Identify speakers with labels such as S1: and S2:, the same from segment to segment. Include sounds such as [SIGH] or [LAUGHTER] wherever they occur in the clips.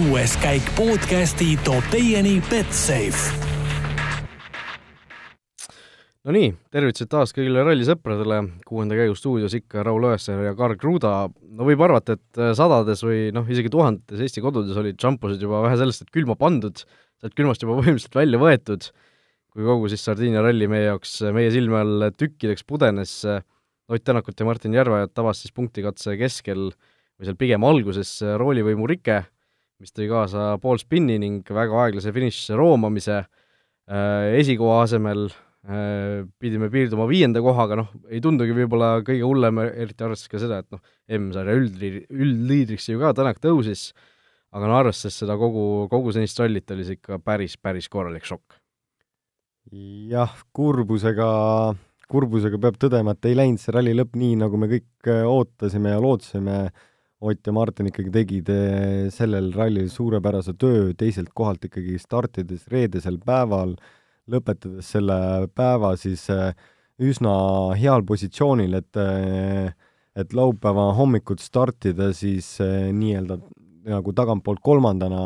S1: kuues käik podcasti toob teieni Betsafe.
S2: Nonii, tervitused taas kõigile rallisõpradele, kuuenda käigu stuudios ikka Raul Õessar ja Karl Kruda. no võib arvata, et sadades või noh, isegi tuhandetes Eesti kodudes olid šampused juba vähe sellest, et külma pandud, sealt külmast juba [LAUGHS] põhimõtteliselt välja võetud, kui kogu siis Sardiinia ralli meie jaoks, meie silme all tükkideks pudenes, Ott Tänakut ja Martin Järveojat tabas siis punktikatse keskel või seal pigem alguses roolivõimu rike, mis tõi kaasa pool spinni ning väga aeglase finišisse roomamise, esikoha asemel pidime piirduma viienda kohaga, noh, ei tundugi võib-olla kõige hullem, eriti arvestades ka seda, et noh, M-sarja üldliid-, üldliidriks ju ka Tänak tõusis, aga no arvestades seda kogu, kogu senist rallit, oli see ikka päris, päris korralik šokk.
S3: jah, kurbusega, kurbusega peab tõdema, et ei läinud see ralli lõpp nii, nagu me kõik ootasime ja lootsime, Ott ja Martin ikkagi tegid sellel rallil suurepärase töö teiselt kohalt ikkagi startides reedesel päeval, lõpetades selle päeva siis üsna heal positsioonil, et et laupäeva hommikut startida siis nii-öelda nagu tagantpoolt kolmandana,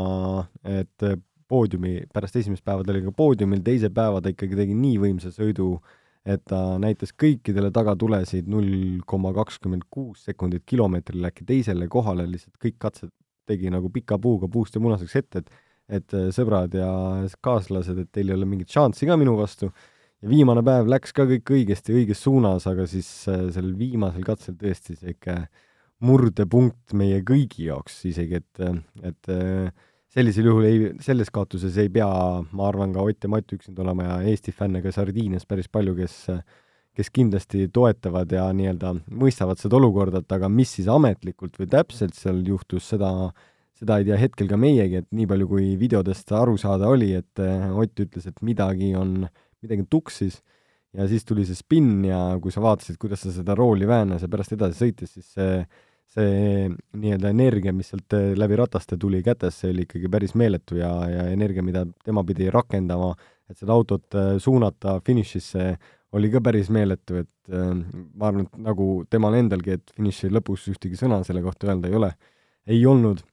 S3: et poodiumi, pärast esimest päeva ta oli ka poodiumil, teise päeva ta ikkagi tegi nii võimsa sõidu, et ta näitas kõikidele tagatulesid null koma kakskümmend kuus sekundit kilomeetril äkki teisele kohale, lihtsalt kõik katsed tegi nagu pika puuga puust ja munaseks ette, et et sõbrad ja kaaslased, et teil ei ole mingit šanssi ka minu vastu, ja viimane päev läks ka kõik õigesti, õiges suunas, aga siis sellel viimasel katsel tõesti ikka murdepunkt meie kõigi jaoks isegi, et, et sellisel juhul ei, selles kaotuses ei pea, ma arvan, ka Ott ja Mati üksinda olema ja Eesti fänne ka Sardiinias päris palju, kes kes kindlasti toetavad ja nii-öelda mõistavad seda olukorda, et aga mis siis ametlikult või täpselt seal juhtus, seda, seda ei tea hetkel ka meiegi, et nii palju, kui videodest aru saada oli, et Ott ütles, et midagi on, midagi on tuksis ja siis tuli see spinn ja kui sa vaatasid, kuidas ta seda rooli väänas ja pärast edasi sõitis, siis see see nii-öelda energia, mis sealt läbi rataste tuli kätesse, oli ikkagi päris meeletu ja, ja energia, mida tema pidi rakendama, et seda autot suunata finišisse, oli ka päris meeletu, et äh, ma arvan, et nagu temal endalgi, et finiši lõpus ühtegi sõna selle kohta öelda ei ole, ei olnud,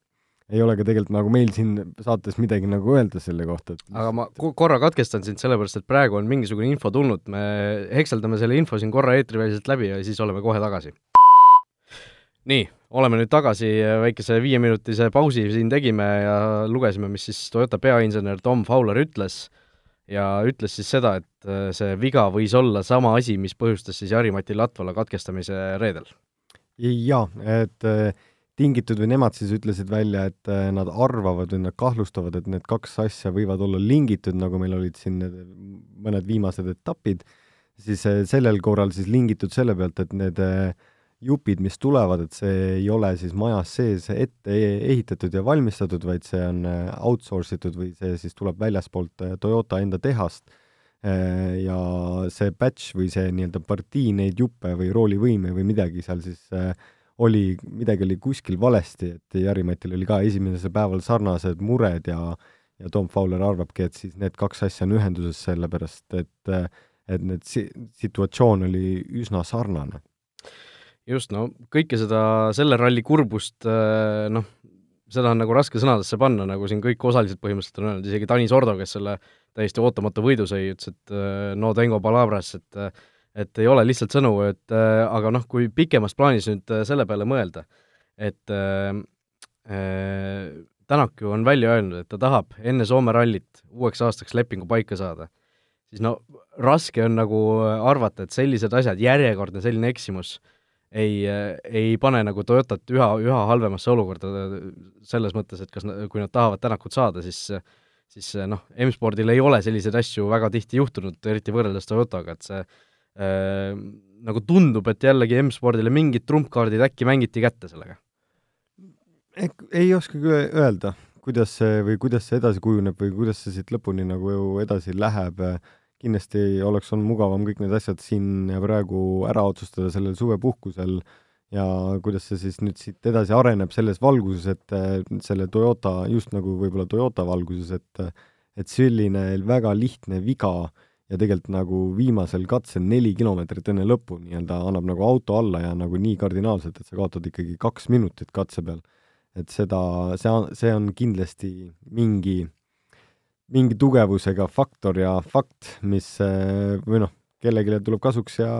S3: ei ole ka tegelikult nagu meil siin saates midagi nagu öelda selle kohta, et
S2: aga ma korra katkestan sind, sellepärast et praegu on mingisugune info tulnud, me hekseldame selle info siin korra eetriväliselt läbi ja siis oleme kohe tagasi nii, oleme nüüd tagasi, väikese viieminutise pausi siin tegime ja lugesime, mis siis Toyota peainsener Tom Fowler ütles ja ütles siis seda, et äh, see viga võis olla sama asi, mis põhjustas siis Jari-Mati Latvala katkestamise reedel.
S3: jaa, et äh, tingitud või nemad siis ütlesid välja, et äh, nad arvavad või nad kahtlustavad, et need kaks asja võivad olla lingitud, nagu meil olid siin need mõned viimased etapid, siis sellel korral siis lingitud selle pealt, et need äh, jupid, mis tulevad, et see ei ole siis majas sees ette e-, ehitatud ja valmistatud, vaid see on äh, outsource itud või see siis tuleb väljaspoolt äh, Toyota enda tehast. Äh, ja see batch või see nii-öelda partii neid juppe või roolivõime või midagi seal siis oli, midagi oli kuskil valesti, et Jari-Matil oli ka esimesel päeval sarnased mured ja ja Tom Fowler arvabki, et siis need kaks asja on ühenduses, sellepärast et et need si-, situatsioon oli üsna sarnane
S2: just, no kõike seda, selle ralli kurbust äh, noh, seda on nagu raske sõnadesse panna, nagu siin kõik osalised põhimõtteliselt on öelnud, isegi Tanis Ordo, kes selle täiesti ootamatu võidu sõi, ütles, et äh, no tengo palabras, et et ei ole lihtsalt sõnu, et äh, aga noh, kui pikemas plaanis nüüd selle peale mõelda, et äh, Tänak ju on välja öelnud, et ta tahab enne Soome rallit uueks aastaks lepingu paika saada, siis no raske on nagu arvata, et sellised asjad, järjekordne selline eksimus äh, ei, ei pane nagu Toyotat üha, üha halvemasse olukorda selles mõttes, et kas, kui nad tahavad Tänakut saada, siis siis noh, M-spordil ei ole selliseid asju väga tihti juhtunud, eriti võrreldes Toyotaga, et see äh, nagu tundub, et jällegi M-spordile mingid trumpkaardid äkki mängiti kätte sellega?
S3: ei oskagi öelda, kuidas see või kuidas see edasi kujuneb või kuidas see siit lõpuni nagu edasi läheb äh,, kindlasti oleks olnud mugavam kõik need asjad siin ja praegu ära otsustada sellel suvepuhkusel ja kuidas see siis nüüd siit edasi areneb selles valguses, et selle Toyota, just nagu võib-olla Toyota valguses, et et selline väga lihtne viga ja tegelikult nagu viimasel katsel neli kilomeetrit enne lõppu nii-öelda annab nagu auto alla ja nagu nii kardinaalselt, et sa kaotad ikkagi kaks minutit katse peal. et seda, see see on kindlasti mingi, mingi tugevusega faktor ja fakt, mis või noh, kellelegi tuleb kasuks ja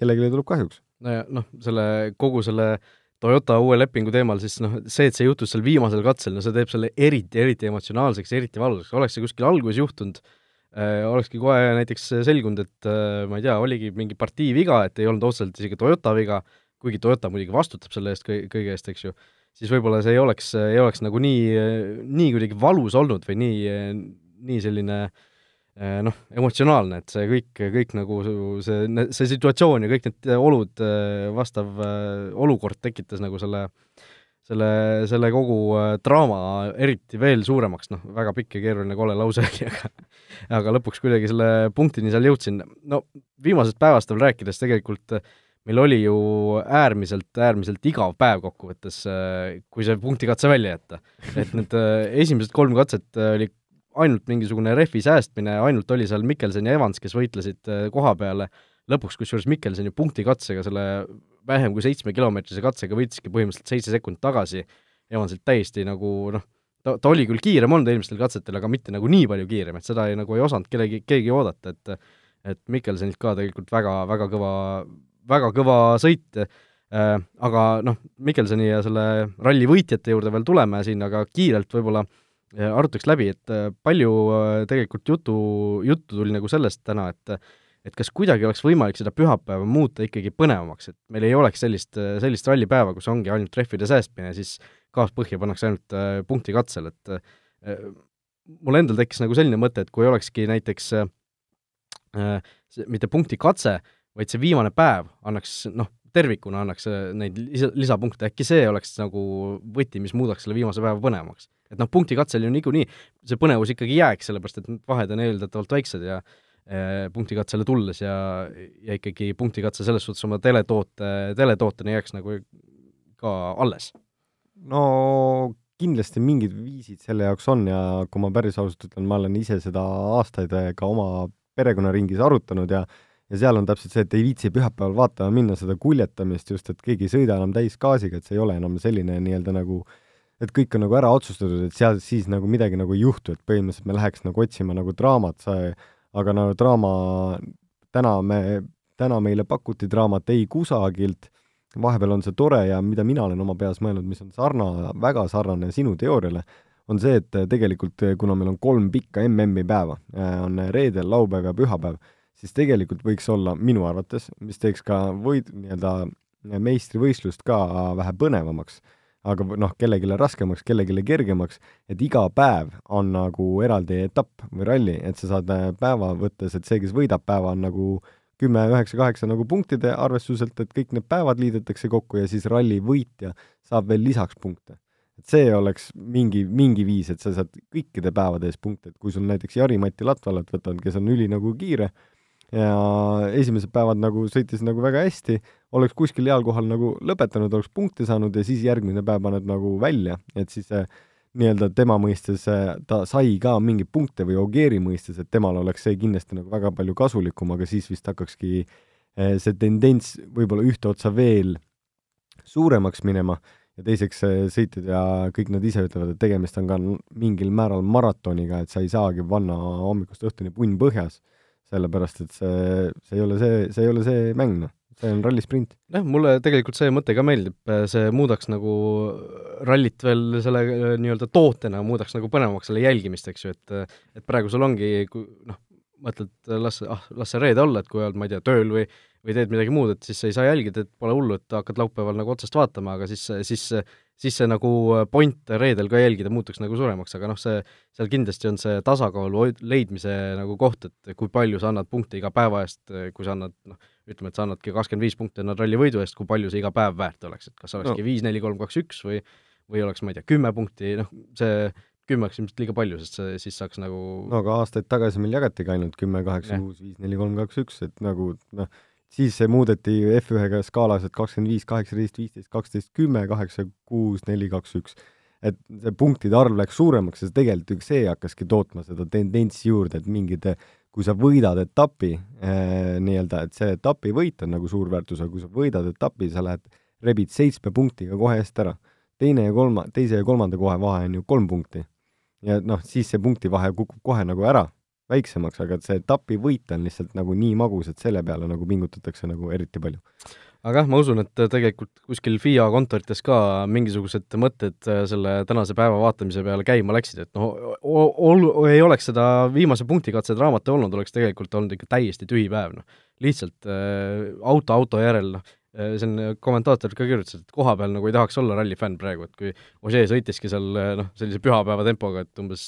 S3: kellelegi tuleb kahjuks.
S2: no ja noh, selle, kogu selle Toyota uue lepingu teemal, siis noh, see, et see juhtus seal viimasel katsel, no see teeb selle eriti, eriti emotsionaalseks, eriti valusaks, oleks see kuskil alguses juhtunud äh,, olekski kohe näiteks selgunud, et äh, ma ei tea, oligi mingi partii viga, et ei olnud otseselt isegi Toyota viga, kuigi Toyota muidugi vastutab selle eest kõige, kõige eest, eks ju, siis võib-olla see ei oleks, ei oleks nagu nii, nii kuidagi valus olnud või nii, nii selline Eh, noh, emotsionaalne, et see kõik, kõik nagu see, see situatsioon ja kõik need olud, eh, vastav eh, olukord tekitas nagu selle, selle, selle kogu draama eriti veel suuremaks, noh, väga pikk ja keeruline kole lause [LAUGHS] oli, aga aga lõpuks kuidagi selle punktini seal jõudsin. no viimasest päevast veel rääkides, tegelikult meil oli ju äärmiselt, äärmiselt igav päev kokkuvõttes, kui see punktikatse välja jätta. et need esimesed kolm katset oli ainult mingisugune rehvi säästmine, ainult oli seal Mikkelson ja Evans, kes võitlesid äh, koha peale, lõpuks kusjuures Mikkelson ju punktikatsega, selle vähem kui seitsmekilomeetrise katsega võitiski põhimõtteliselt seitse sekundit tagasi. Evansilt täiesti nagu noh, ta, ta oli küll kiirem olnud eelmistel katsetel, aga mitte nagu nii palju kiirem, et seda ei, nagu ei osanud kellegi, keegi oodata, et et Mikkelsonilt ka tegelikult väga, väga kõva, väga kõva sõit. Äh,, aga noh, Mikkelsoni ja selle ralli võitjate juurde veel tuleme siin, aga kiirelt võib-olla äh, arutaks läbi, et äh, palju äh, tegelikult jutu, juttu tuli nagu sellest täna, et et kas kuidagi oleks võimalik seda pühapäeva muuta ikkagi põnevamaks, et meil ei oleks sellist, sellist rallipäeva, kus ongi ainult rehvide säästmine siis kaaspõhja pannakse ainult äh, punkti katsel, et äh, mul endal tekkis nagu selline mõte, et kui olekski näiteks äh, mitte punkti katse, vaid see viimane päev annaks noh, tervikuna annaks neid lisa, lisapunkte, äkki see oleks nagu võti, mis muudaks selle viimase päeva põnevamaks? et noh, punktikatsel ju niikuinii see põnevus ikkagi jääks, sellepärast et need vahed on eeldatavalt väiksed ja e, punktikatsele tulles ja, ja ikkagi punktikatse selles suhtes oma teletoote, teletootena jääks nagu ka alles.
S3: no kindlasti mingid viisid selle jaoks on ja kui ma päris ausalt ütlen, ma olen ise seda aastaid ka oma perekonnaringis arutanud ja ja seal on täpselt see, et ei viitsi pühapäeval vaatama minna seda kuljetamist just, et keegi ei sõida enam täisgaasiga, et see ei ole enam selline nii-öelda nagu et kõik on nagu ära otsustatud, et seal siis nagu midagi nagu ei juhtu, et põhimõtteliselt me läheks nagu otsima nagu draamat, aga no draama, täna me, täna meile pakuti draamat ei kusagilt, vahepeal on see tore ja mida mina olen oma peas mõelnud, mis on sarna, väga sarnane sinu teooriale, on see, et tegelikult kuna meil on kolm pikka MM-i päeva, on reedel, laupäev ja pühapäev, siis tegelikult võiks olla minu arvates, mis teeks ka võid, nii-öelda meistrivõistlust ka vähe põnevamaks, aga noh, kellelegi raskemaks, kellelegi kergemaks, et iga päev on nagu eraldi etapp või ralli, et sa saad äh, päeva võttes, et see, kes võidab päeva, on nagu kümme, üheksa, kaheksa nagu punktide arvestuselt, et kõik need päevad liidetakse kokku ja siis ralli võitja saab veel lisaks punkte. et see oleks mingi, mingi viis, et sa saad kõikide päevade eest punkte, et kui sul näiteks Jari-Mati Latvalat võtad, kes on üli nagu kiire, ja esimesed päevad nagu sõitis nagu väga hästi, oleks kuskil heal kohal nagu lõpetanud, oleks punkte saanud ja siis järgmine päev paned nagu välja, et siis see nii-öelda tema mõistes ta sai ka mingeid punkte või Ogieri mõistes, et temal oleks see kindlasti nagu väga palju kasulikum, aga siis vist hakkakski eh, see tendents võib-olla ühte otsa veel suuremaks minema. Ja teiseks sõitjad ja kõik nad ise ütlevad, et tegemist on ka mingil määral maratoniga, et sa ei saagi panna hommikust õhtuni punn põhjas sellepärast et see, see ei ole see, see ei ole see mäng, noh. see on rallisprint.
S2: jah, mulle tegelikult see mõte ka meeldib, see muudaks nagu rallit veel selle nii-öelda tootena, muudaks nagu põnevamaks selle jälgimist, eks ju, et et praegu sul ongi, kui noh, mõtled, las, ah, las see reede olla, et kui oled, ma ei tea, tööl või või teed midagi muud, et siis sa ei saa jälgida, et pole hullu, et hakkad laupäeval nagu otsast vaatama, aga siis, siis siis see nagu point reedel ka jälgida muutuks nagu suuremaks, aga noh, see, seal kindlasti on see tasakaalu leidmise nagu koht, et kui palju sa annad punkte iga päeva eest, kui sa annad noh, ütleme, et sa annadki kakskümmend viis punkti annad ralli võidu eest, kui palju see iga päev väärt oleks, et kas olekski viis no., neli, kolm, kaks, üks või või oleks, ma ei tea, kümme punkti, noh, see kümme oleks ilmselt liiga palju, sest see siis saaks nagu
S3: no aga aastaid tagasi meil jagatigi ainult kümme, kaheksa, kuus, viis, neli, kolm, kaks, üks, et nagu noh, siis see muudeti F1-ga skaalas, et kakskümmend viis, kaheksateist, viisteist, kaksteist, kümme, kaheksa, kuus, neli, kaks, üks. et see punktide arv läks suuremaks ja tegelikult see hakkaski tootma seda tendentsi juurde, et mingid, kui sa võidad etapi eh, nii-öelda, et see etapi võit on nagu suur väärtus, aga kui sa võidad etapi, sa lähed, rebid seitsme punktiga kohe eest ära. teine ja kolma, teise ja kolmanda koha vahe on ju kolm punkti. ja noh, siis see punktivahe kukub kohe nagu ära väiksemaks, aga see etapi võit on lihtsalt nagu nii magus, et selle peale nagu pingutatakse nagu eriti palju
S2: aga jah, ma usun, et tegelikult kuskil FIA kontorites ka mingisugused mõtted äh, selle tänase päeva vaatamise peale käima läksid, et noh, ei oleks seda viimase punktikatse draamat olnud, oleks tegelikult olnud ikka täiesti tühi päev, noh. lihtsalt äh, auto auto järel, noh, Äh, siin kommentaatorid ka kirjutasid, et koha peal nagu ei tahaks olla rallifänn praegu, et kui Ožee sõitiski seal äh, noh, sellise pühapäeva tempoga, et umbes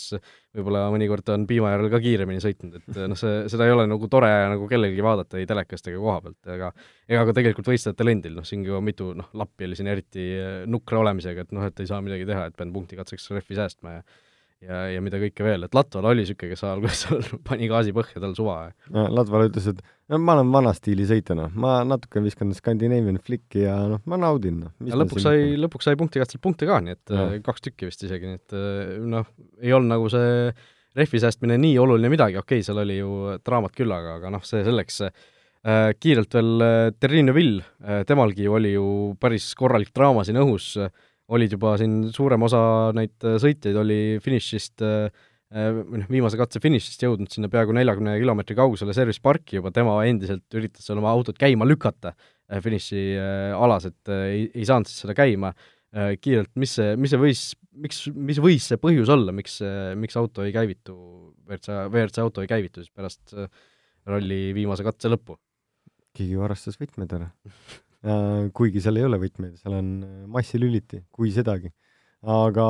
S2: võib-olla mõnikord on piima järel ka kiiremini sõitnud, et noh, see, seda ei ole nagu tore nagu kellelgi vaadata ei telekast ega koha pealt, ega ega ka tegelikult võistlejatel endil, noh, siin juba mitu noh, lappi oli siin eriti äh, nukra olemisega, et noh, et ei saa midagi teha, et pean punktikatseks rehvi säästma ja ja, ja mida kõike veel, et Latval oli niisugune, kes alguses [LAUGHS] pani gaasi põhja, tal suva.
S3: no Latval ütles, et no ma olen vana stiili sõitja, noh, ma natuke viskan Scandinavian flicki ja noh, ma naudin, noh.
S2: ja lõpuks sai, lõpuks sai punktikatselt punkte ka, nii et ja. Äh, kaks tükki vist isegi, nii et äh, noh, ei olnud nagu see rehvi säästmine nii oluline midagi, okei okay,, seal oli ju draamat küll, aga, aga noh, see selleks äh, kiirelt veel äh, Terrine Vill äh,, temalgi oli ju päris korralik draama siin õhus äh,, olid juba siin suurem osa neid äh, sõitjaid oli finišist äh, äh, või noh, viimase katse finišist jõudnud sinna peaaegu neljakümne kilomeetri kaugusele service parki juba, tema endiselt üritas seal oma autot käima lükata finiši alas, et ei, ei saanud siis seda käima kiirelt, mis see, mis see võis, miks, mis võis see põhjus olla, miks, miks auto ei käivitu, WRC, WRC auto ei käivitu siis pärast ralli viimase katse lõppu?
S3: keegi varastas võtmed ära [LAUGHS] kuigi seal ei ole võtmeid, seal on äh, massilüliti, kui sedagi. aga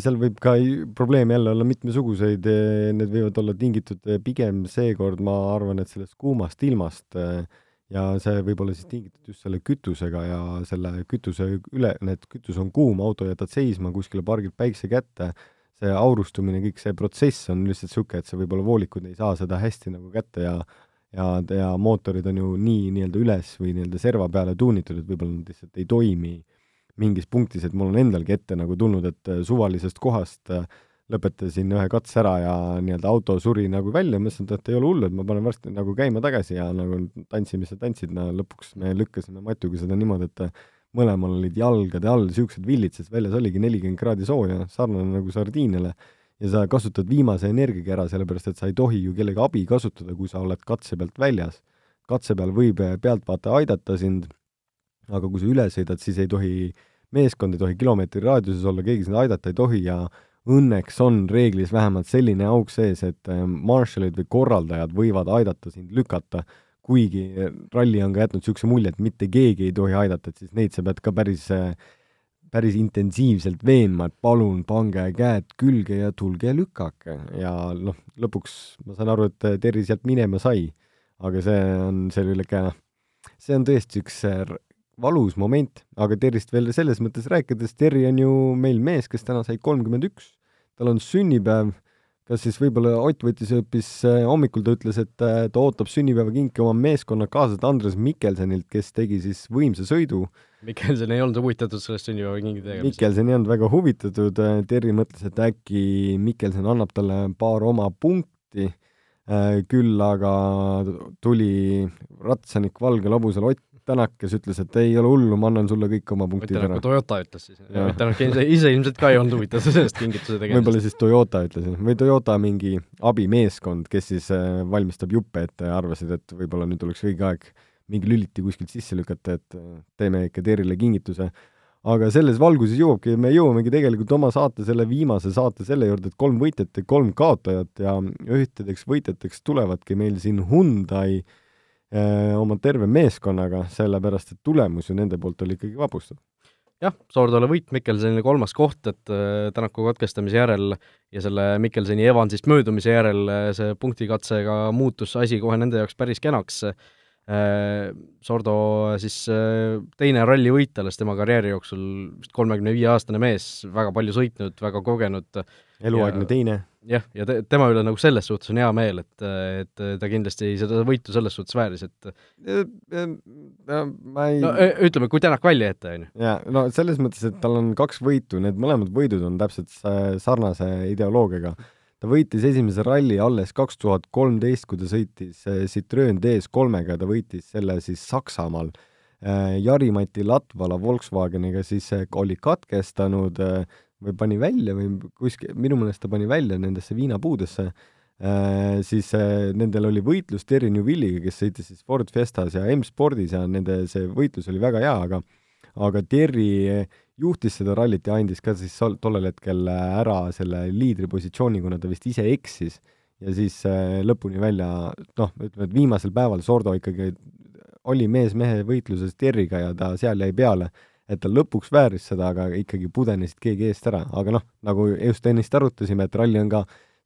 S3: seal võib ka probleeme jälle olla mitmesuguseid, need võivad olla tingitud äh, pigem seekord, ma arvan, et sellest kuumast ilmast äh, ja see võib olla siis tingitud just selle kütusega ja selle kütuse üle, need kütus on kuum, auto jätad seisma kuskile, pargid päikse kätte, see aurustumine, kõik see protsess on lihtsalt niisugune, et see võib-olla voolikud ei saa seda hästi nagu kätte ja ja, ja mootorid on ju nii nii-öelda üles või nii-öelda serva peale tuunitud, et võib-olla nad lihtsalt ei toimi mingis punktis, et mul on endalgi ette nagu tulnud, et äh, suvalisest kohast äh, lõpetasin ühe katse ära ja nii-öelda auto suri nagu välja, mõtlesin, et ei ole hullu, et ma panen varsti nagu käima tagasi ja nagu tantsi, mis sa tantsid, no lõpuks me lükkasime Matuga seda niimoodi, et äh, mõlemal olid jalgade all niisugused villid, sest väljas oligi nelikümmend kraadi sooja, sarnane nagu sardiinile ja sa kasutad viimase energiaga ära, sellepärast et sa ei tohi ju kellegi abi kasutada, kui sa oled katse pealt väljas. katse peal võib pealtvaataja aidata sind, aga kui sa üle sõidad, siis ei tohi, meeskond ei tohi kilomeetri raadiuses olla, keegi sind aidata ei tohi ja õnneks on reeglis vähemalt selline auk sees, et äh, marshalid või korraldajad võivad aidata sind lükata, kuigi ralli on ka jätnud niisuguse mulje, et mitte keegi ei tohi aidata, et siis neid sa pead ka päris äh, päris intensiivselt veenma, et palun pange käed külge ja tulge lükake ja noh, lõpuks ma saan aru, et Terri sealt minema sai, aga see on selline, see on tõesti üks valus moment, aga Terrist veel selles mõttes rääkides, Terri on ju meil mees, kes täna sai kolmkümmend üks, tal on sünnipäev kas siis võib-olla Ott võttis hoopis äh, hommikul, ta ütles, et äh, ta ootab sünnipäevakinki oma meeskonnakaaslaselt Andres Mikkelsenilt, kes tegi siis võimsa sõidu.
S2: Mikkelson ei olnud huvitatud sellest sünnipäevakingi tegemisest?
S3: Mikkelson ei olnud väga huvitatud, äh, Terri mõtles, et äkki Mikkelson annab talle paar oma punkti, küll aga tuli ratsanik valgel hobusel Ott Tänak, kes ütles, et ei ole hullu, ma annan sulle kõik oma punktid ära.
S2: Toyota ütles siis. Tänak ise, ise ilmselt ka ei olnud huvitatud sellest kingituse tegemisest.
S3: võib-olla siis Toyota ütles või Toyota mingi abimeeskond, kes siis äh, valmistab juppe ette ja arvasid, et võib-olla nüüd oleks õige aeg mingi lüliti kuskilt sisse lükata, et äh, teeme ikka Terrile kingituse. aga selles valguses jõuabki, me jõuamegi tegelikult oma saate, selle viimase saate selle juurde, et kolm võitjat ja kolm kaotajat ja ühtedeks võitjateks tulevadki meil siin Hyundai äh, Äh, oma terve meeskonnaga, sellepärast et tulemus ju nende poolt oli ikkagi vapustav.
S2: jah, Soordole võit, Mikkelsonile kolmas koht, et äh, Tänaku katkestamise järel ja selle Mikkelsoni Evansist möödumise järel see punktikatsega muutus asi kohe nende jaoks päris kenaks. Sordo siis teine rallivõit alles tema karjääri jooksul, vist kolmekümne viie aastane mees, väga palju sõitnud, väga kogenud.
S3: eluaegne teine
S2: jah, ja te, tema üle nagu selles suhtes on hea meel, et, et ta kindlasti seda võitu selles suhtes vääris, et
S3: ma ei
S2: no ütleme, kui Tänak välja jätta, on ju.
S3: jaa, no selles mõttes, et tal on kaks võitu, need mõlemad võidud on täpselt sarnase ideoloogiaga. Ta võitis esimese ralli alles kaks tuhat kolmteist, kui ta sõitis Citroen DS3-ga, ta võitis selle siis Saksamaal. Jari-Mati Latvala Volkswageniga siis oli katkestanud või pani välja või kuskil, minu meelest ta pani välja nendesse viinapuudesse, siis nendel oli võitlus Terry Newvilliga, kes sõitis siis Ford Fiestas ja M-spordis ja nende see võitlus oli väga hea, aga aga Terry juhtis seda rallit ja andis ka siis tollel hetkel ära selle liidripositsiooni, kuna ta vist ise eksis. Ja siis äh, lõpuni välja, noh, ütleme, et viimasel päeval Sordo ikkagi oli mees mehe võitluses Terryga ja ta seal jäi peale, et ta lõpuks vääris seda, aga ikkagi pudenesid keegi eest ära, aga noh, nagu just ennist arutasime, et ralli on ka,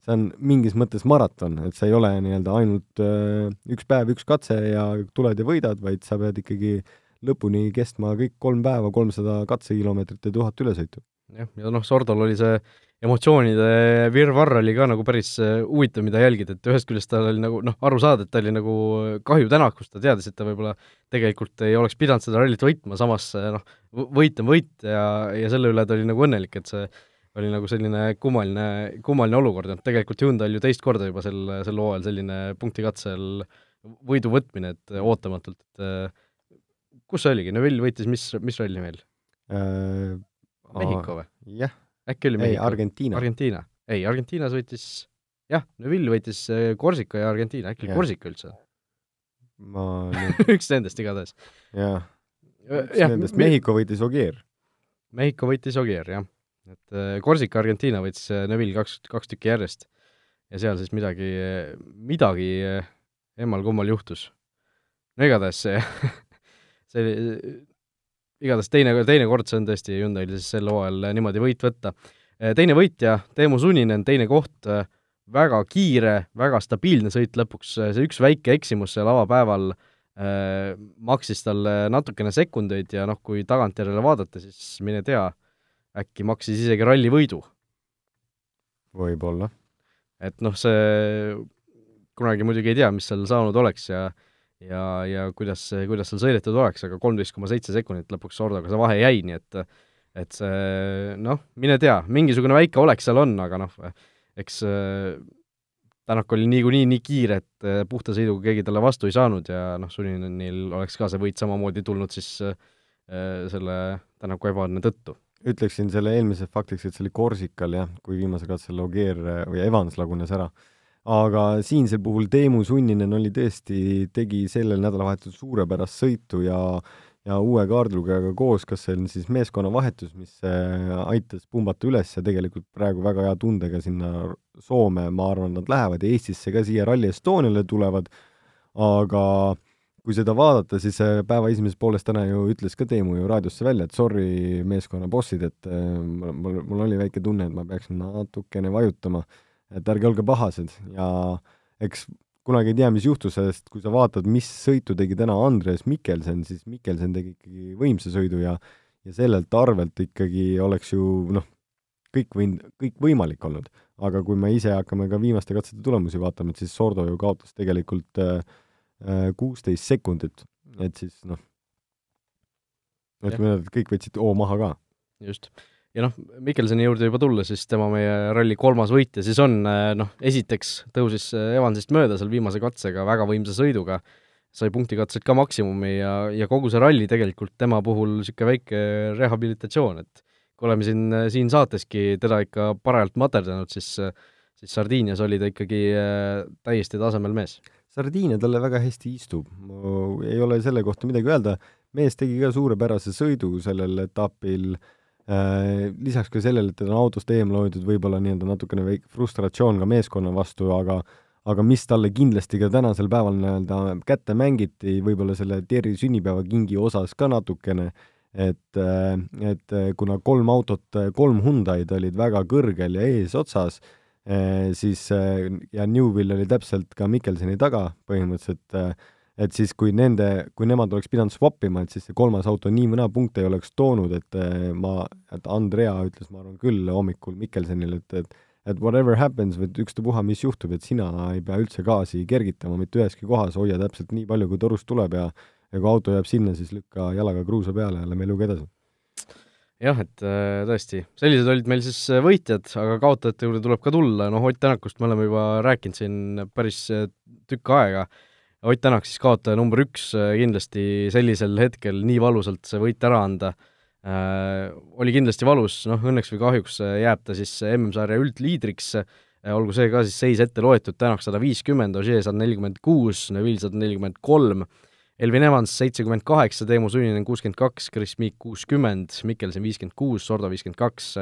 S3: see on mingis mõttes maraton, et see ei ole nii-öelda ainult äh, üks päev, üks katse ja tuled ja võidad, vaid sa pead ikkagi äh, lõpuni kestma kõik kolm päeva, kolmsada katsekilomeetrit ja tuhat ülesõitu.
S2: jah, ja noh, Sordol oli see emotsioonide virvarr oli ka nagu päris äh, huvitav, mida jälgida, et ühest küljest tal oli nagu noh, aru saada, et ta oli nagu kahju Tänakust, ta teadis, et ta võib-olla tegelikult ei oleks pidanud seda rallit võitma, samas äh, noh, võit on võit ja, ja selle üle ta oli nagu õnnelik, et see oli nagu selline kummaline, kummaline olukord, et tegelikult Hyundai'l ju teist korda juba sel, sel hooajal selline punktikatsel võidu võtmine, et ootamatult, et äh, kus see oligi, Neville võitis mis, mis ralli meil
S3: äh,?
S2: Mehhiko või?
S3: jah.
S2: äkki oli Mehhiko?
S3: ei, Argentiina.
S2: Argentiina. ei, Argentiinas võitis, jah, Neville võitis Korsika äh, ja Argentiina, äkki oli Korsika üldse?
S3: ma [LAUGHS]
S2: üks nendest igatahes.
S3: jah. üks nendest, Mehhiko võitis Ogier.
S2: Mehhiko võitis Ogier, jah. et äh, Korsika, Argentiina võitis äh, Neville kaks, kaks tükki järjest. ja seal siis midagi, midagi emmal-kummal juhtus. no igatahes see [LAUGHS] see igatahes teine, teine kord see on tõesti Hyundai'l siis sel hooajal niimoodi võit võtta. teine võitja, Teemu Suninen, teine koht, väga kiire, väga stabiilne sõit lõpuks, see üks väike eksimus seal avapäeval äh, maksis talle natukene sekundeid ja noh, kui tagantjärele vaadata, siis mine tea, äkki maksis isegi ralli võidu.
S3: võib-olla.
S2: et noh, see kunagi muidugi ei tea, mis seal saanud oleks ja ja, ja kuidas, kuidas seal sõidetud oleks, aga kolmteist koma seitse sekundit lõpuks Sordoga see vahe jäi, nii et et see noh, mine tea, mingisugune väike olek seal on, aga noh, eks Tänak oli niikuinii nii kiire, et puhta sõiduga keegi talle vastu ei saanud ja noh, Suninenil oleks ka see võit samamoodi tulnud siis äh, selle Tänaku ebaõnne tõttu.
S3: ütleksin selle eelmise faktiks, et see oli Korsikal jah, kui viimasel katsel Ogier või Evans lagunes ära aga siinsel puhul Teemu Sunninen oli tõesti, tegi sellel nädalavahetusel suurepärast sõitu ja ja uue kaardlugejaga koos, kas see on siis meeskonnavahetus, mis äh, aitas pumbata üles ja tegelikult praegu väga hea tundega sinna Soome, ma arvan, nad lähevad ja Eestisse ka siia Rally Estoniale tulevad, aga kui seda vaadata, siis äh, päeva esimeses pooles täna ju ütles ka Teemu ju raadiosse välja, et sorry, meeskonna bossid, et äh, mul, mul oli väike tunne, et ma peaksin natukene vajutama et ärge olge pahased. Ja eks kunagi ei tea, mis juhtus, sest kui sa vaatad, mis sõitu tegi täna Andres Mikkelsen, siis Mikkelsen tegi ikkagi võimsa sõidu ja ja sellelt arvelt ikkagi oleks ju noh, kõik võinud, kõik võimalik olnud. aga kui me ise hakkame ka viimaste katsete tulemusi vaatama, et siis Sordo ju kaotas tegelikult äh, äh, kuusteist äh, sekundit, et siis noh, ütleme nii, et kõik võtsid hoo maha ka.
S2: just ja noh, Mikkelsoni juurde juba tulla, siis tema meie ralli kolmas võitja siis on, äh, noh, esiteks tõusis äh, Evansist mööda seal viimase katsega väga võimsa sõiduga, sai punktikatseid ka maksimumi ja, ja kogu see ralli tegelikult tema puhul niisugune väike rehabilitatsioon, et kui oleme siin, äh, siin saateski teda ikka parajalt materdanud, siis siis Sardiinias oli ta ikkagi täiesti tasemel mees.
S3: Sardiinia talle väga hästi istub, ei ole selle kohta midagi öelda, mees tegi ka suurepärase sõidu sellel etapil. Äh, lisaks ka sellele, et teda on autost eemale hoidnud, võib-olla nii-öelda natukene väike frustratsioon ka meeskonna vastu, aga aga mis talle kindlasti ka tänasel päeval nii-öelda kätte mängiti, võib-olla selle Terri sünnipäevakingi osas ka natukene, et, äh, et kuna kolm autot, kolm Hyundai'd olid väga kõrgel ja eesotsas, äh, siis ja Newvil oli täpselt ka Mikkelsoni taga põhimõtteliselt, et siis, kui nende, kui nemad oleks pidanud swap ima, et siis see kolmas auto nii mõne punkte ei oleks toonud, et eh, ma, et Andrea ütles, ma arvan küll hommikul Mikkelsonile, et, et et whatever happens, et ükstapuha, mis juhtub, et sina ei pea üldse gaasi kergitama mitte üheski kohas, hoia täpselt nii palju, kui torust tuleb ja ja kui auto jääb sinna, siis lükka jalaga kruusa peale ja lähme eluga edasi.
S2: Jah, et äh, tõesti, sellised olid meil siis äh, võitjad, aga kaotajate juurde tuleb ka tulla, noh Ott Tänakust me oleme juba rääkinud siin päris tükk aega Ott Tänak siis kaotaja number üks, kindlasti sellisel hetkel nii valusalt see võit ära anda äh,, oli kindlasti valus, noh õnneks või kahjuks jääb ta siis MM-sarja üldliidriks, olgu see ka siis seis ette loetud, Tänak sada viiskümmend, Ožee sada nelikümmend kuus, Neville sada nelikümmend kolm, Elvin Evans seitsekümmend kaheksa, Teemu Sunninen kuuskümmend kaks, Chris Meek kuuskümmend, Mikkelsen viiskümmend kuus, Sordo viiskümmend kaks,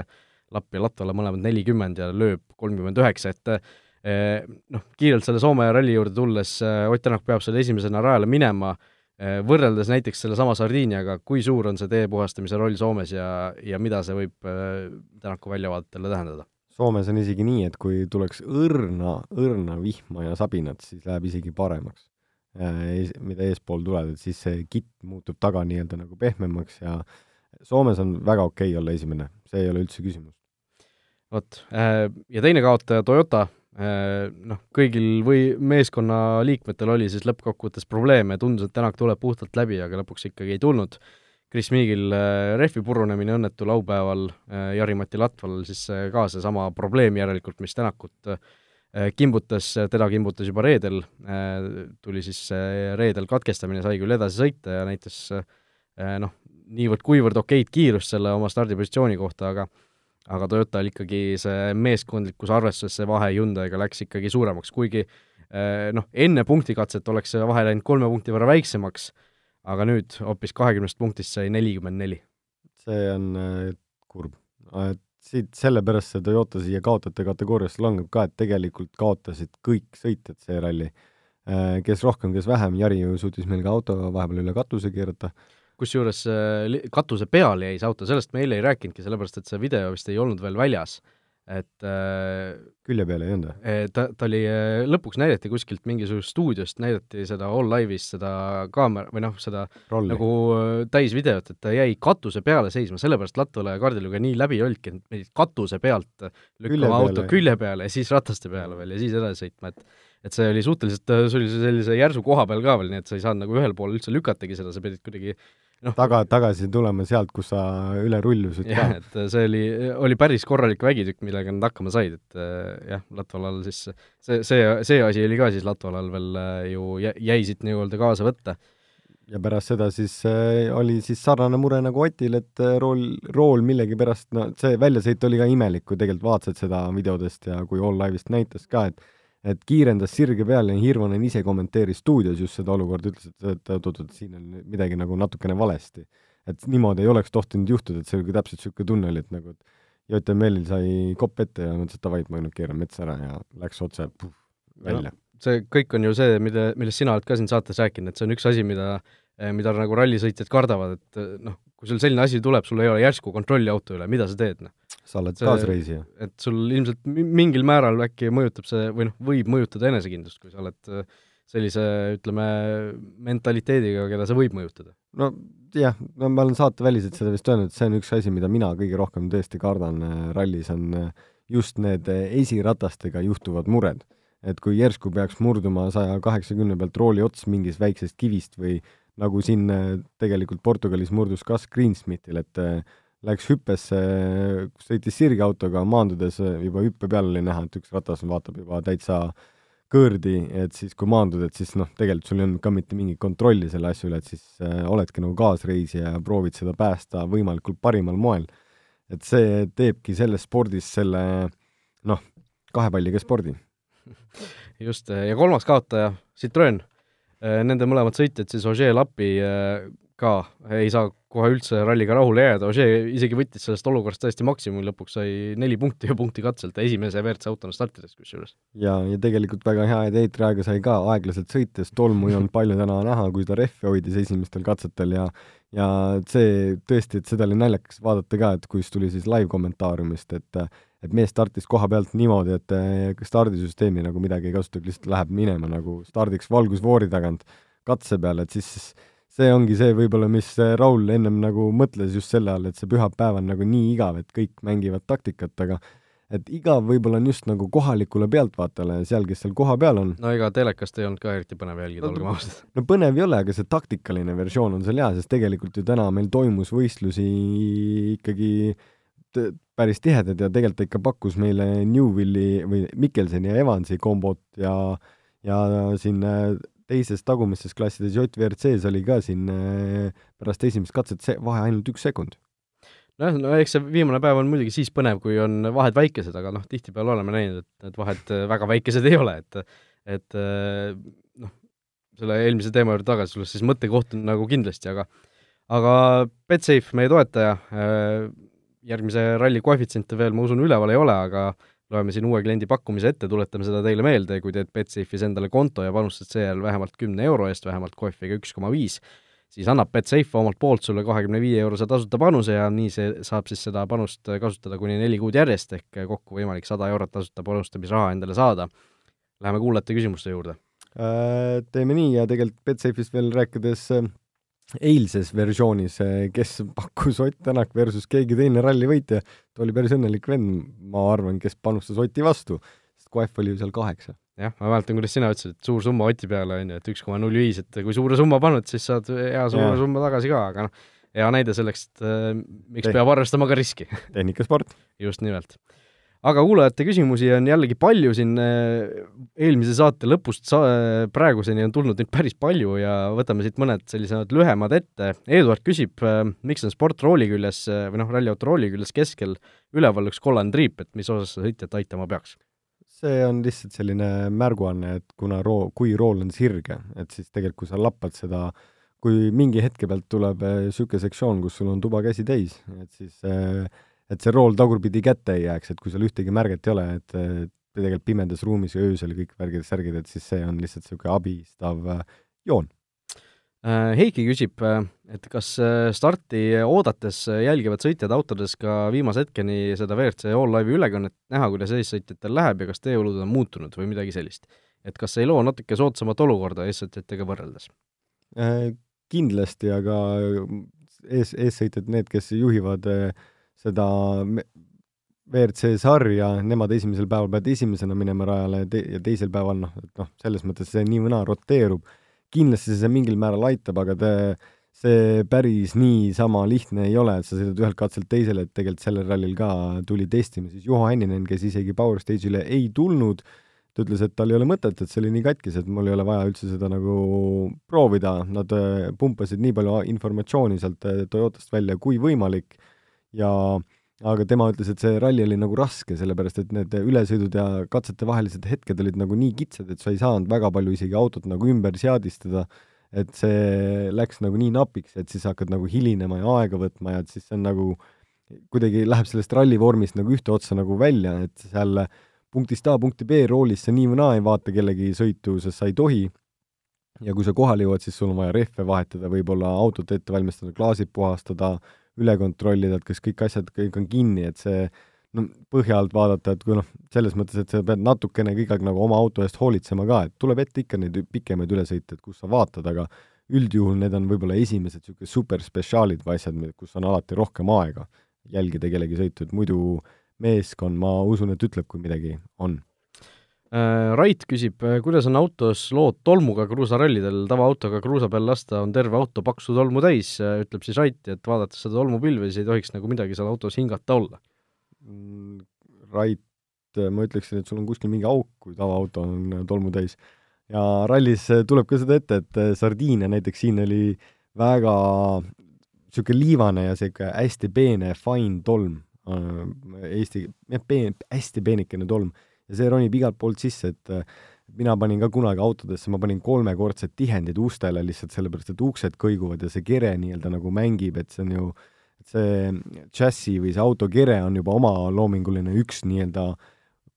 S2: Lapp ja Latvala mõlemad nelikümmend ja lööb kolmkümmend üheksa, et noh, kiirelt selle Soome ralli juurde tulles, eh, Ott Tänak peab selle esimesena rajale minema, eh, võrreldes näiteks sellesama Sardiiniaga, kui suur on see tee puhastamise roll Soomes ja, ja mida see võib Tänaku väljavaatele tähendada?
S3: Soomes on isegi nii, et kui tuleks õrna, õrna vihma ja sabinat, siis läheb isegi paremaks Äh, mida eespool tulevad, et siis see kitt muutub taga nii-öelda nagu pehmemaks ja Soomes on väga okei okay olla esimene, see ei ole üldse küsimus.
S2: vot, ja teine kaotaja, Toyota, noh, kõigil või meeskonna liikmetel oli siis lõppkokkuvõttes probleeme, tundus, et Tänak tuleb puhtalt läbi, aga lõpuks ikkagi ei tulnud. Chris Meagil rehvi purunemine õnnetu laupäeval, Jari-Mati Latval siis ka seesama probleem järelikult, mis Tänakut äh, Äh, kimbutas, teda kimbutas juba reedel, äh, tuli siis reedel katkestamine, sai küll edasi sõita ja näitas äh, noh, niivõrd-kuivõrd okeid kiirust selle oma stardipositsiooni kohta, aga aga Toyotal ikkagi see meeskondlikkuse arvestuses see vahe Hyundai'ga läks ikkagi suuremaks, kuigi noh, enne punktikatset oleks see vahe läinud kolme punkti võrra väiksemaks, aga nüüd hoopis kahekümnest punktist sai nelikümmend neli.
S3: see on kurb, et siit sellepärast see Toyota siia kaotajate kategooriasse langeb ka, et tegelikult kaotasid kõik sõitjad see ralli. Äh, kes rohkem, kes vähem, Jari ju suutis meil ka auto vahepeal üle katuse keerata.
S2: Kusjuures äh, katuse peale jäi see auto, sellest me eile ei rääkinudki, sellepärast et see video vist ei olnud veel väljas et äh,
S3: külje peal ei olnud või?
S2: Äh, ta, ta oli, äh, lõpuks näidati kuskilt mingisugusest stuudiost, näidati seda All Live'is, seda kaamera, või noh, seda Rolli. nagu täisvideot, et ta jäi katuse peale seisma, sellepärast Latvala ja Kardiluga nii läbi olnudki, et pidid katuse pealt lükkama auto külje peale ja siis rataste peale veel ja siis edasi sõitma, et et see oli suhteliselt, see oli sellise järsu koha peal ka veel, nii et sa ei saanud nagu ühel pool üldse lükatagi seda, sa pidid kuidagi
S3: noh, taga, tagasi tulema sealt, kus sa üle rullusid
S2: ka. et see oli, oli päris korralik vägitükk, millega nad hakkama said, et eh, jah, Latvalal siis see, see, see asi oli ka siis Latvalal veel ju jäi siit nii-öelda kaasa võtta.
S3: ja pärast seda siis äh, oli siis sarnane mure nagu Otil, et rool, rool millegipärast, no see väljasõit oli ka imelik, kui tegelikult vaatasid seda videodest ja kui All Live'ist näitas ka, et et kiirendas sirge peale ja Hirvonen ise kommenteeris stuudios just seda olukorda, ütles, et oot-oot, siin on midagi nagu natukene valesti. et niimoodi ei oleks tohtinud juhtuda, et see oli täpselt niisugune tunne oli, et nagu et JTML-il sai kopp ette ja mõtles, et davai, et ma nüüd keeran metsa ära ja läks otse puh, välja no,.
S2: see kõik on ju see, mille, millest sina oled ka siin saates rääkinud, et see on üks asi, mida mida nagu rallisõitjad kardavad, et noh, kui sul selline asi tuleb, sul ei ole järsku kontrolli auto üle, mida sa teed, noh?
S3: Sa oled kaasreisija.
S2: et sul ilmselt mingil määral äkki mõjutab see või noh, võib mõjutada enesekindlust, kui sa oled äh, sellise, ütleme, mentaliteediga, keda see võib mõjutada.
S3: no jah, no ma olen saateväliselt seda vist öelnud, et see on üks asi, mida mina kõige rohkem tõesti kardan äh, rallis, on äh, just need esiratastega juhtuvad mured. et kui järsku peaks murduma saja kaheksakümne pealt rooli ots mingist väiksest kivist või nagu siin tegelikult Portugalis murdus Gus Greensmithil, et läks hüppesse, sõitis sirgautoga, maandudes juba hüppe peal oli näha, et üks ratas vaatab juba täitsa kõõrdi, et siis kui maandud, et siis noh, tegelikult sul ei olnud ka mitte mingit kontrolli selle asja üle, et siis äh, oledki nagu kaasreisija ja proovid seda päästa võimalikult parimal moel. et see teebki selles spordis selle noh, kahe palliga spordi. [LAUGHS]
S2: just, ja kolmas kaotaja, Citroen. Äh, nende mõlemad sõitjad siis Ožee Lapi äh, ka ei saa kohe üldse ralliga rahule jääda, Ožee isegi võttis sellest olukorrast tõesti maksimumi, lõpuks sai neli punkti ja punkti katselt esimese WRC autona startides kusjuures.
S3: ja, ja tegelikult väga hea, et eetriaega sai ka aeglaselt sõites, tolmu ei olnud palju täna näha, kui ta rehvi hoidis esimestel katsetel ja ja see tõesti, et seda oli naljakas vaadata ka, et kus tuli siis live-kommentaariumist, et et mees startis koha pealt niimoodi, et stardisüsteemi nagu midagi ei kasutagi, lihtsalt läheb minema nagu stardiks valgusfoori tagant katse peale, et siis see ongi see võib-olla, mis Raul ennem nagu mõtles just selle all, et see pühapäev on nagu nii igav, et kõik mängivad taktikat, aga et igav võib-olla on just nagu kohalikule pealtvaatajale, seal, kes seal kohapeal on.
S2: no ega telekast ei olnud ka eriti põnev jälgida no,, olgem ausad.
S3: no põnev ei ole, aga see taktikaline versioon on seal hea, sest tegelikult ju täna meil toimus võistlusi ikkagi päris tihedad ja tegelikult ta ikka pakkus meile Newvilli või Mikkelsoni ja Evansi kombot ja ja siin teises tagumistes klassides JVRC-s oli ka siin pärast esimest katset see vahe ainult üks sekund.
S2: Nojah, no eks see viimane päev on muidugi siis põnev, kui on vahed väikesed, aga noh, tihtipeale oleme näinud, et need vahed väga väikesed ei ole, et et noh, selle eelmise teema juurde tagasi tulles, siis mõttekoht on nagu kindlasti, aga aga Betsafe, meie toetaja, järgmise ralli koefitsiente veel, ma usun, üleval ei ole, aga loeme siin uue kliendi pakkumise ette, tuletame seda teile meelde, kui teed Betsafe'is endale konto ja panustad seejärel vähemalt kümne euro eest, vähemalt koefiga üks koma viis, siis annab Betsafe omalt poolt sulle kahekümne viie eurose tasuta panuse ja nii see saab siis seda panust kasutada kuni neli kuud järjest, ehk kokku võimalik sada eurot tasuta panustamisraha endale saada. Läheme kuulajate küsimuste juurde.
S3: Äh, teeme nii ja tegelikult Betsafe'ist veel rääkides äh, eilses versioonis, äh, kes pakkus Ott Tänak versus keegi teine rallivõitja, ta oli päris õnnelik vend, ma arvan, kes panustas Oti vastu, sest koef oli ju seal kaheksa
S2: jah, ma mäletan, kuidas sina ütlesid, et suur summa Oti peale, on ju, et üks koma null viis, et kui suure summa pannud, siis saad hea suure ja. summa tagasi ka, aga noh, hea näide selleks, et äh, miks Te peab arvestama ka riski
S3: tehnikasport. [LAUGHS]
S2: just nimelt. Aga kuulajate küsimusi on jällegi palju siin äh, eelmise saate lõpust sa-, praeguseni on tulnud neid päris palju ja võtame siit mõned sellised lühemad ette. Eduard küsib äh,, miks on sport rooli küljes äh, või noh, ralliauto rooli küljes keskel üleval üks kollane triip, et mis osas see sõitjat aitama peaks?
S3: see on lihtsalt selline märguanne, et kuna roo-, kui rool on sirge, et siis tegelikult, kui sa lappad seda, kui mingi hetke pealt tuleb niisugune äh, sektsioon, kus sul on tuba käsi täis, et siis äh, et see rool tagurpidi kätte ei jääks, et kui sul ühtegi märget ei ole, et tegelikult pimedas ruumis ja öösel kõik värgid ja särgid, et siis see on lihtsalt niisugune abistav äh, joon
S2: Äh, Heiki küsib, äh, et kas äh, starti oodates jälgivad sõitjad autodes ka viimase hetkeni seda WRC All Live'i ülekannet, näha, kuidas eessõitjatel läheb ja kas teeolud on muutunud või midagi sellist. et kas ei loo natuke soodsamat olukorda eessõitjatega võrreldes
S3: äh,? Kindlasti, aga ees, eessõitjad, need, kes juhivad seda WRC sarja, nemad esimesel päeval peavad esimesena minema rajale te ja teisel päeval noh, et noh, selles mõttes see nii või naa roteerub. Kindlasti see mingil määral aitab, aga ta, see päris niisama lihtne ei ole, et sa sõidad ühelt katselt teisele, et tegelikult sellel rallil ka tuli testima. Siis Juho Hänninen, kes isegi Power Stage'ile ei tulnud, ta ütles, et tal ei ole mõtet, et see oli nii katkis, et mul ei ole vaja üldse seda nagu proovida, nad äh, pumpasid nii palju informatsiooni sealt äh, Toyotast välja kui võimalik ja äh, aga tema ütles, et see ralli oli nagu raske, sellepärast et need ülesõidud ja katsete vahelised hetked olid nagu nii kitsad, et sa ei saanud väga palju isegi autot nagu ümber seadistada, et see läks nagu nii napiks, et siis hakkad nagu hilinema ja aega võtma ja et siis see on nagu, kuidagi läheb sellest ralli vormist nagu ühte otsa nagu välja, et seal punktist A punkti B roolis sa nii või naa ei vaata kellegi sõitu, sest sa ei tohi, ja kui sa kohale jõuad, siis sul on vaja rehve vahetada, võib-olla autot ette valmistada, klaasid puhastada, üle kontrollida, et kas kõik asjad kõik on kinni, et see no põhja alt vaadata, et kui noh, selles mõttes, et sa pead natukene ikkagi nagu oma auto eest hoolitsema ka, et tuleb ette ikka neid pikemaid ülesõite, et kus sa vaatad, aga üldjuhul need on võib-olla esimesed niisugused superspetsiaalid või asjad, kus on alati rohkem aega jälgida kellegi sõitu, et muidu meeskond, ma usun, et ütleb, kui midagi on
S2: Rait küsib, äh, kuidas on autos lood tolmuga kruusarallidel, tavaautoga kruusa peal lasta on terve auto paksu tolmu täis, äh, ütleb siis Rait, et vaadates seda tolmupilve, siis ei tohiks nagu midagi seal autos hingata olla.
S3: Mm, Rait, ma ütleksin, et sul on kuskil mingi auk, kui tavaauto on tolmu täis. ja rallis tuleb ka seda ette, et Sardiinia näiteks siin oli väga niisugune liivane ja niisugune hästi peene fine tolm, Eesti, peen-, hästi peenikene tolm ja see ronib igalt poolt sisse, et mina panin ka kunagi autodesse, ma panin kolmekordsed tihendid ustele lihtsalt sellepärast, et uksed kõiguvad ja see kere nii-öelda nagu mängib, et see on ju, see džässi või see auto kere on juba omaloominguline üks nii-öelda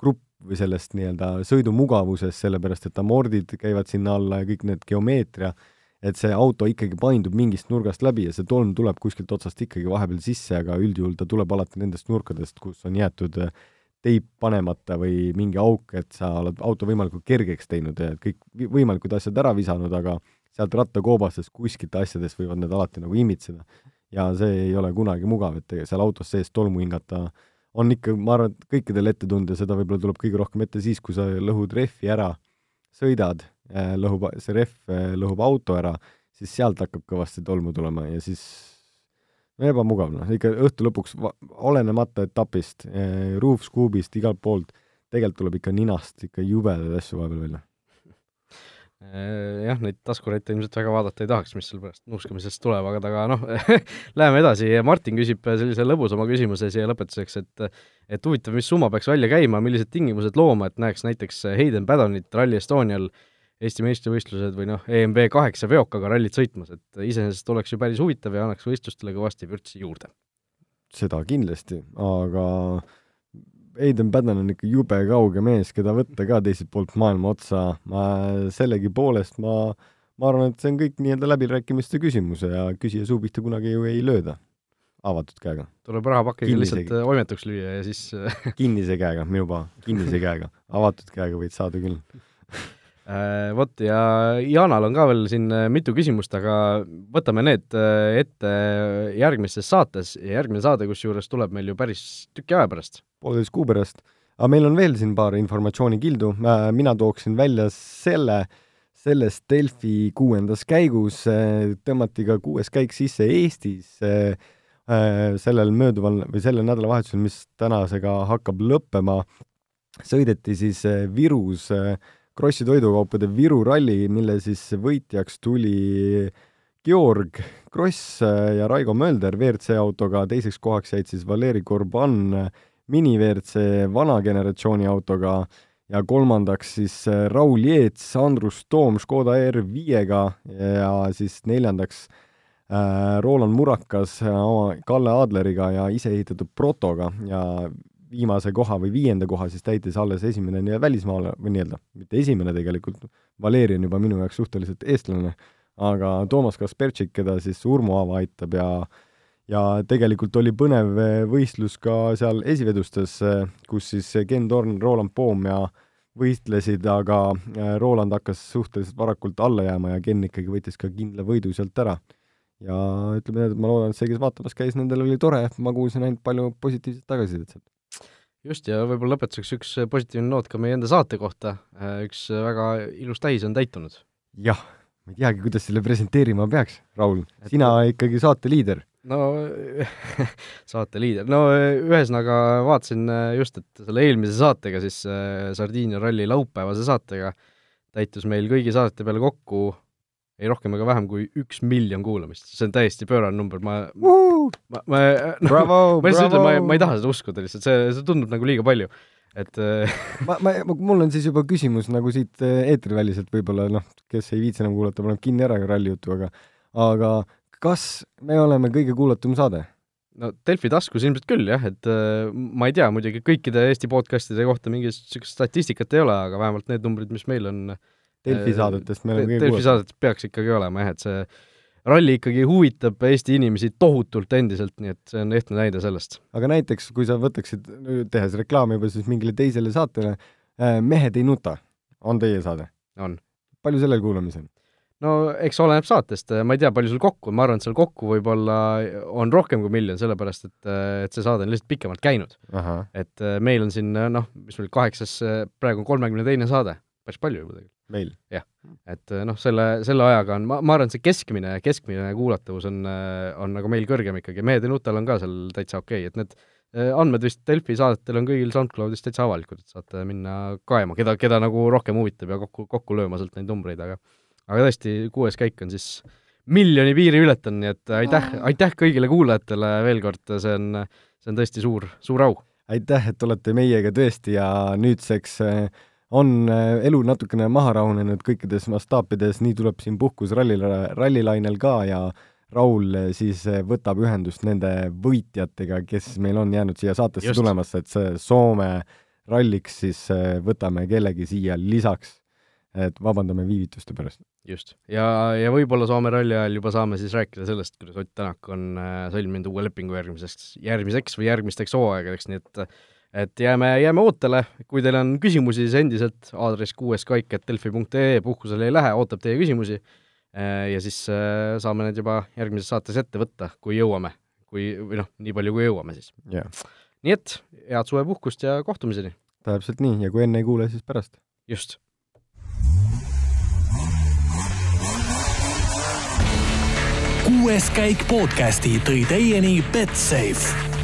S3: grupp või sellest nii-öelda sõidumugavusest, sellepärast et amordid käivad sinna alla ja kõik need geomeetria, et see auto ikkagi paindub mingist nurgast läbi ja see tolm tuleb kuskilt otsast ikkagi vahepeal sisse, aga üldjuhul ta tuleb alati nendest nurkadest, kus on jäetud äh, teip panemata või mingi auk, et sa oled auto võimalikult kergeks teinud ja kõik võimalikud asjad ära visanud, aga sealt rattakoobastest kuskilt asjadest võivad need alati nagu imitseda. ja see ei ole kunagi mugav, et seal autos sees tolmu hingata on ikka, ma arvan, et kõikidel ette tunda, seda võib-olla tuleb kõige rohkem ette siis, kui sa lõhud rehvi ära, sõidad, äh, lõhub, see rehv äh, lõhub auto ära, siis sealt hakkab kõvasti tolmu tulema ja siis ebamugav, noh, ikka õhtu lõpuks, olenemata etapist eh,, roof scoop'ist, igalt poolt, tegelikult tuleb ikka ninast ikka jubedaid asju vahepeal välja.
S2: Jah, neid taskureite ilmselt väga vaadata ei tahaks, mis seal pärast nuuskamisest tulevad, aga noh [LAUGHS] läheme edasi, Martin küsib sellise lõbusama küsimuse siia lõpetuseks, et et huvitav, mis summa peaks välja käima, millised tingimused looma, et näeks näiteks Hayden Paddonit Rally Estonial Eesti meistrivõistlused või noh, EMB kaheksa veokaga rallit sõitmas, et iseenesest oleks ju päris huvitav ja annaks võistlustele kõvasti vürtsi juurde.
S3: seda kindlasti, aga Aiden Paddon on ikka jube kauge mees, keda võtta ka teiselt poolt maailma otsa, ma sellegipoolest ma, ma arvan, et see on kõik nii-öelda läbirääkimiste küsimus ja küsija suu pihta kunagi ju ei lööda avatud käega.
S2: tuleb rahapakiga lihtsalt oimetuks lüüa ja siis
S3: kinnise käega, minu paha, kinnise käega. avatud käega võid saada küll
S2: Äh, [LAUGHS] vot ja Jaanal on ka veel siin äh, mitu küsimust, aga võtame need äh, ette järgmises saates ja järgmine saade kusjuures tuleb meil ju päris tüki aja pärast.
S3: pooleteist kuu pärast. aga meil on veel siin paar informatsioonikildu, mina tooksin välja selle, selles Delfi kuuendas käigus tõmmati ka kuues käik sisse Eestis sellel mööduval või sellel nädalavahetusel, mis tänasega hakkab lõppema, sõideti siis Virus äh, Krossi toidukaupade Viru ralli, mille siis võitjaks tuli Georg Kross ja Raigo Mölder WRC autoga, teiseks kohaks jäid siis Valeri Korban mini WRC vana generatsiooni autoga. Ja kolmandaks siis Raul Jeets, Andrus Toom Škoda R5-ga ja siis neljandaks äh, Roland Murakas oma Kalle Adleriga ja iseehitatud Protoga. Ja viimase koha või viienda koha siis täitis alles esimene nii-öelda välismaale või nii-öelda, mitte esimene tegelikult, Valeri on juba minu jaoks suhteliselt eestlane, aga Toomas Kaspertšik, keda siis Urmo Aava aitab ja ja tegelikult oli põnev võistlus ka seal esivedustes, kus siis Ken Torn, Roland Poom ja võistlesid, aga äh, Roland hakkas suhteliselt varakult alla jääma ja Ken ikkagi võttis ka kindla võidu sealt ära. ja ütleme nii, et ma loodan, et see, kes vaatamas käis, nendel oli tore, ma kuulsin ainult palju positiivset tagasisidet sealt
S2: just, ja võib-olla lõpetuseks üks positiivne noot ka meie enda saate kohta, üks väga ilus tähis on täitunud.
S3: jah, ma ei teagi, kuidas selle presenteerima peaks, Raul, sina et... ikkagi saate liider.
S2: no [LAUGHS] saate liider, no ühesõnaga vaatasin just, et selle eelmise saatega siis Sardiinia ralli laupäevase saatega täitus meil kõigi saadete peale kokku ei rohkem ega vähem kui üks miljon kuulamist, see on täiesti pöörane number, ma ma, ma no, [LAUGHS] bravo, ma lihtsalt ütlen, ma ei, ma ei taha seda uskuda lihtsalt, see, see tundub nagu liiga palju, et
S3: äh, ma, ma, mul on siis juba küsimus nagu siit äh, eetriväliselt võib-olla noh, kes ei viitsi enam kuulata, paneb kinni ära ralli jutu, aga aga kas me oleme kõige kuulatum saade?
S2: no Delfi taskus ilmselt küll jah, et äh, ma ei tea muidugi kõikide Eesti podcast'ide kohta mingit niisugust statistikat ei ole, aga vähemalt need numbrid, mis meil on äh,
S3: Delfi äh, saadetest me oleme kõige
S2: Delfi saadetest peaks ikkagi olema jah, et see ralli ikkagi huvitab Eesti inimesi tohutult endiselt, nii et see on ehtne näide sellest.
S3: aga näiteks, kui sa võtaksid, tehes reklaami juba siis mingile teisele saatele, äh, Mehed ei nuta, on teie saade?
S2: on.
S3: palju sellel kuulamisi on?
S2: no eks oleneb saatest, ma ei tea, palju sul kokku ma arvan, et seal kokku võib-olla on rohkem kui miljon, sellepärast et, et see saade on lihtsalt pikemalt käinud. et äh, meil on siin noh, mis meil kaheksas, praegu on kolmekümne teine saade, päris palju juba tegelikult
S3: meil?
S2: jah, et eh, noh, selle, selle ajaga on, ma, ma arvan, et see keskmine, keskmine kuulatavus on, eh, on nagu meil kõrgem ikkagi, Mehed ja nutal on ka seal täitsa okei okay., et need eh, andmed vist Delfi saadetel on kõigil SoundCloudis täitsa avalikud, et saate minna kaema, keda, keda nagu rohkem huvitab ja kokku, kokku lööma sealt neid numbreid, aga aga tõesti, kuues käik on siis miljoni piiri ületanud, nii et aitäh, aitäh kõigile kuulajatele veel kord, see on, see on tõesti suur, suur au!
S3: aitäh, et olete meiega tõesti ja nüüdseks äh, on äh, elu natukene maha rahunenud kõikides mastaapides, nii tuleb siin puhkus rallil, rallilainel ka ja Raul äh, siis äh, võtab ühendust nende võitjatega, kes meil on jäänud siia saatesse Just. tulemasse, et see Soome ralliks siis võtame kellegi siia lisaks, et vabandame viivituste pärast.
S2: just, ja, ja võib-olla Soome ralli ajal juba saame siis rääkida sellest, kuidas Ott Tänak on sõlminud uue lepingu järgmiseks, järgmiseks või järgmisteks hooaegadeks, nii et et jääme, jääme ootele, kui teil on küsimusi, siis endiselt aadress kuueskaik.delfi.ee, puhkusele ei lähe, ootab teie küsimusi äh, ja siis äh, saame need juba järgmises saates ette võtta, kui jõuame. kui, või noh, nii palju, kui jõuame siis
S3: yeah..
S2: nii et head suvepuhkust ja kohtumiseni!
S3: täpselt nii, ja kui enne ei kuule, siis pärast.
S2: just.
S1: kuues käik podcasti tõi teieni Betsafe